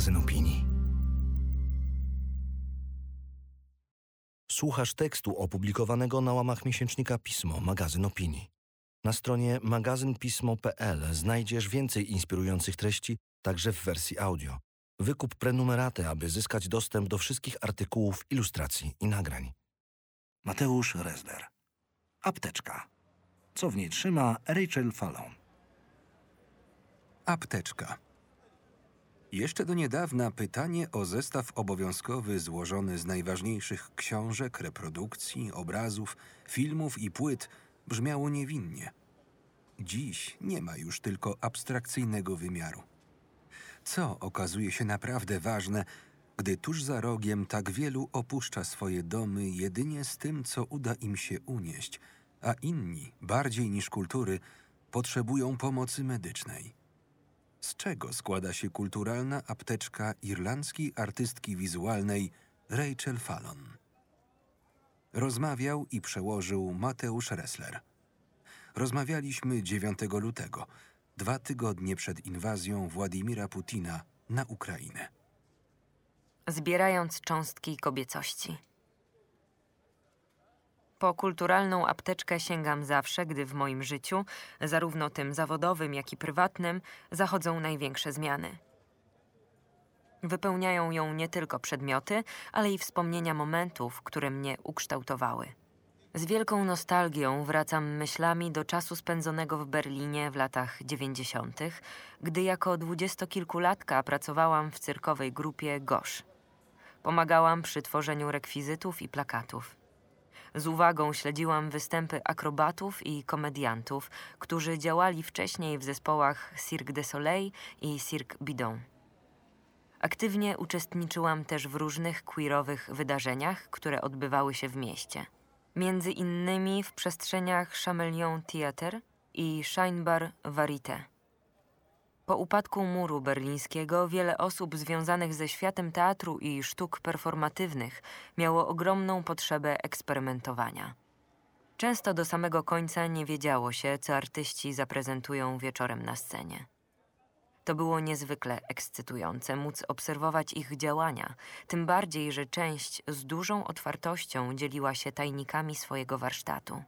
magazyn opinii. Słuchasz tekstu opublikowanego na łamach miesięcznika Pismo, magazyn opinii. Na stronie magazynpismo.pl znajdziesz więcej inspirujących treści, także w wersji audio. Wykup prenumeraty, aby zyskać dostęp do wszystkich artykułów, ilustracji i nagrań. Mateusz Resler. Apteczka. Co w niej trzyma Rachel Fallon. Apteczka. Jeszcze do niedawna pytanie o zestaw obowiązkowy złożony z najważniejszych książek, reprodukcji, obrazów, filmów i płyt brzmiało niewinnie. Dziś nie ma już tylko abstrakcyjnego wymiaru. Co okazuje się naprawdę ważne, gdy tuż za rogiem tak wielu opuszcza swoje domy jedynie z tym, co uda im się unieść, a inni, bardziej niż kultury, potrzebują pomocy medycznej. Z czego składa się kulturalna apteczka irlandzkiej artystki wizualnej Rachel Fallon? Rozmawiał i przełożył Mateusz Ressler. Rozmawialiśmy 9 lutego, dwa tygodnie przed inwazją Władimira Putina na Ukrainę. Zbierając cząstki kobiecości. Po kulturalną apteczkę sięgam zawsze, gdy w moim życiu, zarówno tym zawodowym, jak i prywatnym, zachodzą największe zmiany. Wypełniają ją nie tylko przedmioty, ale i wspomnienia momentów, które mnie ukształtowały. Z wielką nostalgią wracam myślami do czasu spędzonego w Berlinie w latach dziewięćdziesiątych, gdy jako dwudziestokilkulatka pracowałam w cyrkowej grupie Gosz. Pomagałam przy tworzeniu rekwizytów i plakatów. Z uwagą śledziłam występy akrobatów i komediantów, którzy działali wcześniej w zespołach Cirque du Soleil i Cirque Bidon. Aktywnie uczestniczyłam też w różnych queerowych wydarzeniach, które odbywały się w mieście. Między innymi w przestrzeniach Chameleon Theatre i Scheinbar Varité. Po upadku muru berlińskiego wiele osób związanych ze światem teatru i sztuk performatywnych miało ogromną potrzebę eksperymentowania. Często do samego końca nie wiedziało się, co artyści zaprezentują wieczorem na scenie. To było niezwykle ekscytujące móc obserwować ich działania, tym bardziej, że część z dużą otwartością dzieliła się tajnikami swojego warsztatu.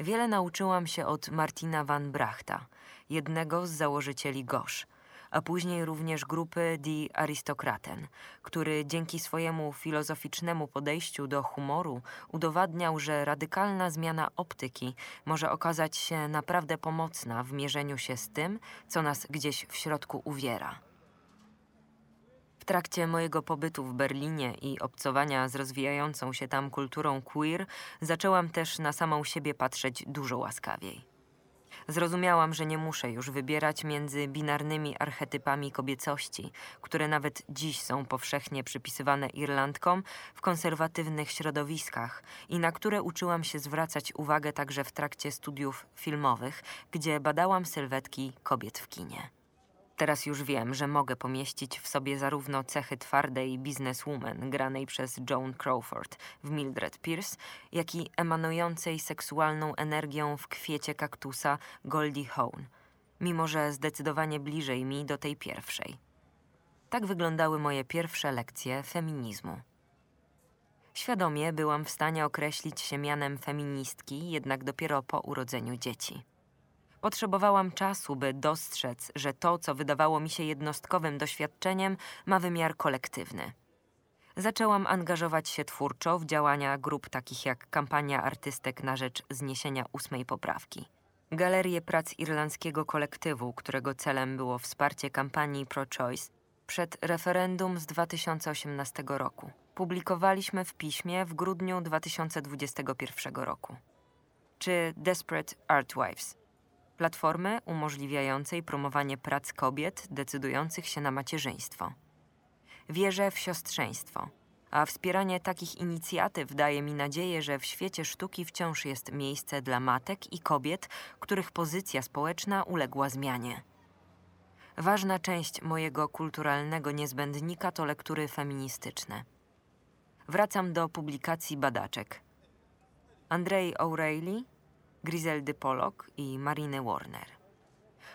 Wiele nauczyłam się od Martina van Brachta, jednego z założycieli Gosz, a później również grupy Die Aristokraten, który dzięki swojemu filozoficznemu podejściu do humoru udowadniał, że radykalna zmiana optyki może okazać się naprawdę pomocna w mierzeniu się z tym, co nas gdzieś w środku uwiera. Trakcie mojego pobytu w Berlinie i obcowania z rozwijającą się tam kulturą queer, zaczęłam też na samą siebie patrzeć dużo łaskawiej. Zrozumiałam, że nie muszę już wybierać między binarnymi archetypami kobiecości, które nawet dziś są powszechnie przypisywane Irlandkom w konserwatywnych środowiskach i na które uczyłam się zwracać uwagę także w trakcie studiów filmowych, gdzie badałam sylwetki kobiet w kinie. Teraz już wiem, że mogę pomieścić w sobie zarówno cechy twardej businesswoman granej przez Joan Crawford w Mildred Pierce, jak i emanującej seksualną energią w kwiecie kaktusa Goldie Hawn, mimo że zdecydowanie bliżej mi do tej pierwszej. Tak wyglądały moje pierwsze lekcje feminizmu. Świadomie byłam w stanie określić się mianem feministki, jednak dopiero po urodzeniu dzieci. Potrzebowałam czasu, by dostrzec, że to, co wydawało mi się jednostkowym doświadczeniem, ma wymiar kolektywny. Zaczęłam angażować się twórczo w działania grup takich jak Kampania Artystek na rzecz zniesienia ósmej poprawki. Galerię prac irlandzkiego kolektywu, którego celem było wsparcie kampanii pro-choice, przed referendum z 2018 roku. Publikowaliśmy w piśmie w grudniu 2021 roku. Czy Desperate Artwives platformy umożliwiającej promowanie prac kobiet decydujących się na macierzyństwo. Wierzę w siostrzeństwo, a wspieranie takich inicjatyw daje mi nadzieję, że w świecie sztuki wciąż jest miejsce dla matek i kobiet, których pozycja społeczna uległa zmianie. Ważna część mojego kulturalnego niezbędnika to lektury feministyczne. Wracam do publikacji badaczek. Andrzej O'Reilly, Griseldy Pollock i Marine Warner.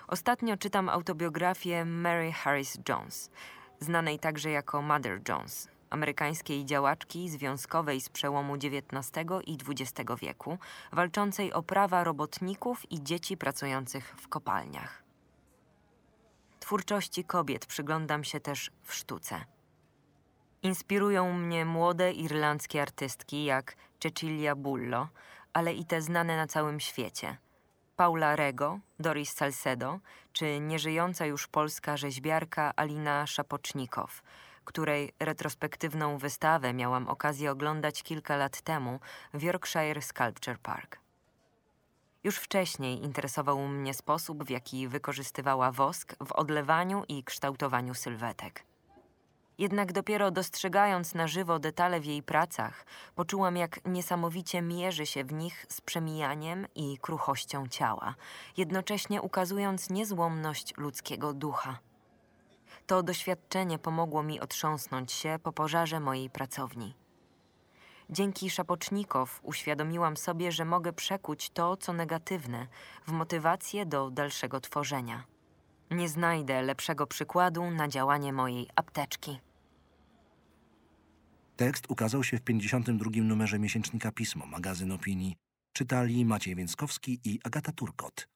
Ostatnio czytam autobiografię Mary Harris Jones, znanej także jako Mother Jones, amerykańskiej działaczki związkowej z przełomu XIX i XX wieku, walczącej o prawa robotników i dzieci pracujących w kopalniach. Twórczości kobiet przyglądam się też w sztuce. Inspirują mnie młode irlandzkie artystki jak Cecilia Bullo, ale i te znane na całym świecie. Paula Rego, Doris Salcedo czy nieżyjąca już polska rzeźbiarka Alina Szapocznikow, której retrospektywną wystawę miałam okazję oglądać kilka lat temu w Yorkshire Sculpture Park. Już wcześniej interesował mnie sposób, w jaki wykorzystywała wosk w odlewaniu i kształtowaniu sylwetek. Jednak dopiero dostrzegając na żywo detale w jej pracach, poczułam, jak niesamowicie mierzy się w nich z przemijaniem i kruchością ciała, jednocześnie ukazując niezłomność ludzkiego ducha. To doświadczenie pomogło mi otrząsnąć się po pożarze mojej pracowni. Dzięki Szapocznikow uświadomiłam sobie, że mogę przekuć to, co negatywne, w motywację do dalszego tworzenia. Nie znajdę lepszego przykładu na działanie mojej apteczki. Tekst ukazał się w 52. numerze miesięcznika Pismo, magazyn opinii. Czytali Maciej Więckowski i Agata Turkot.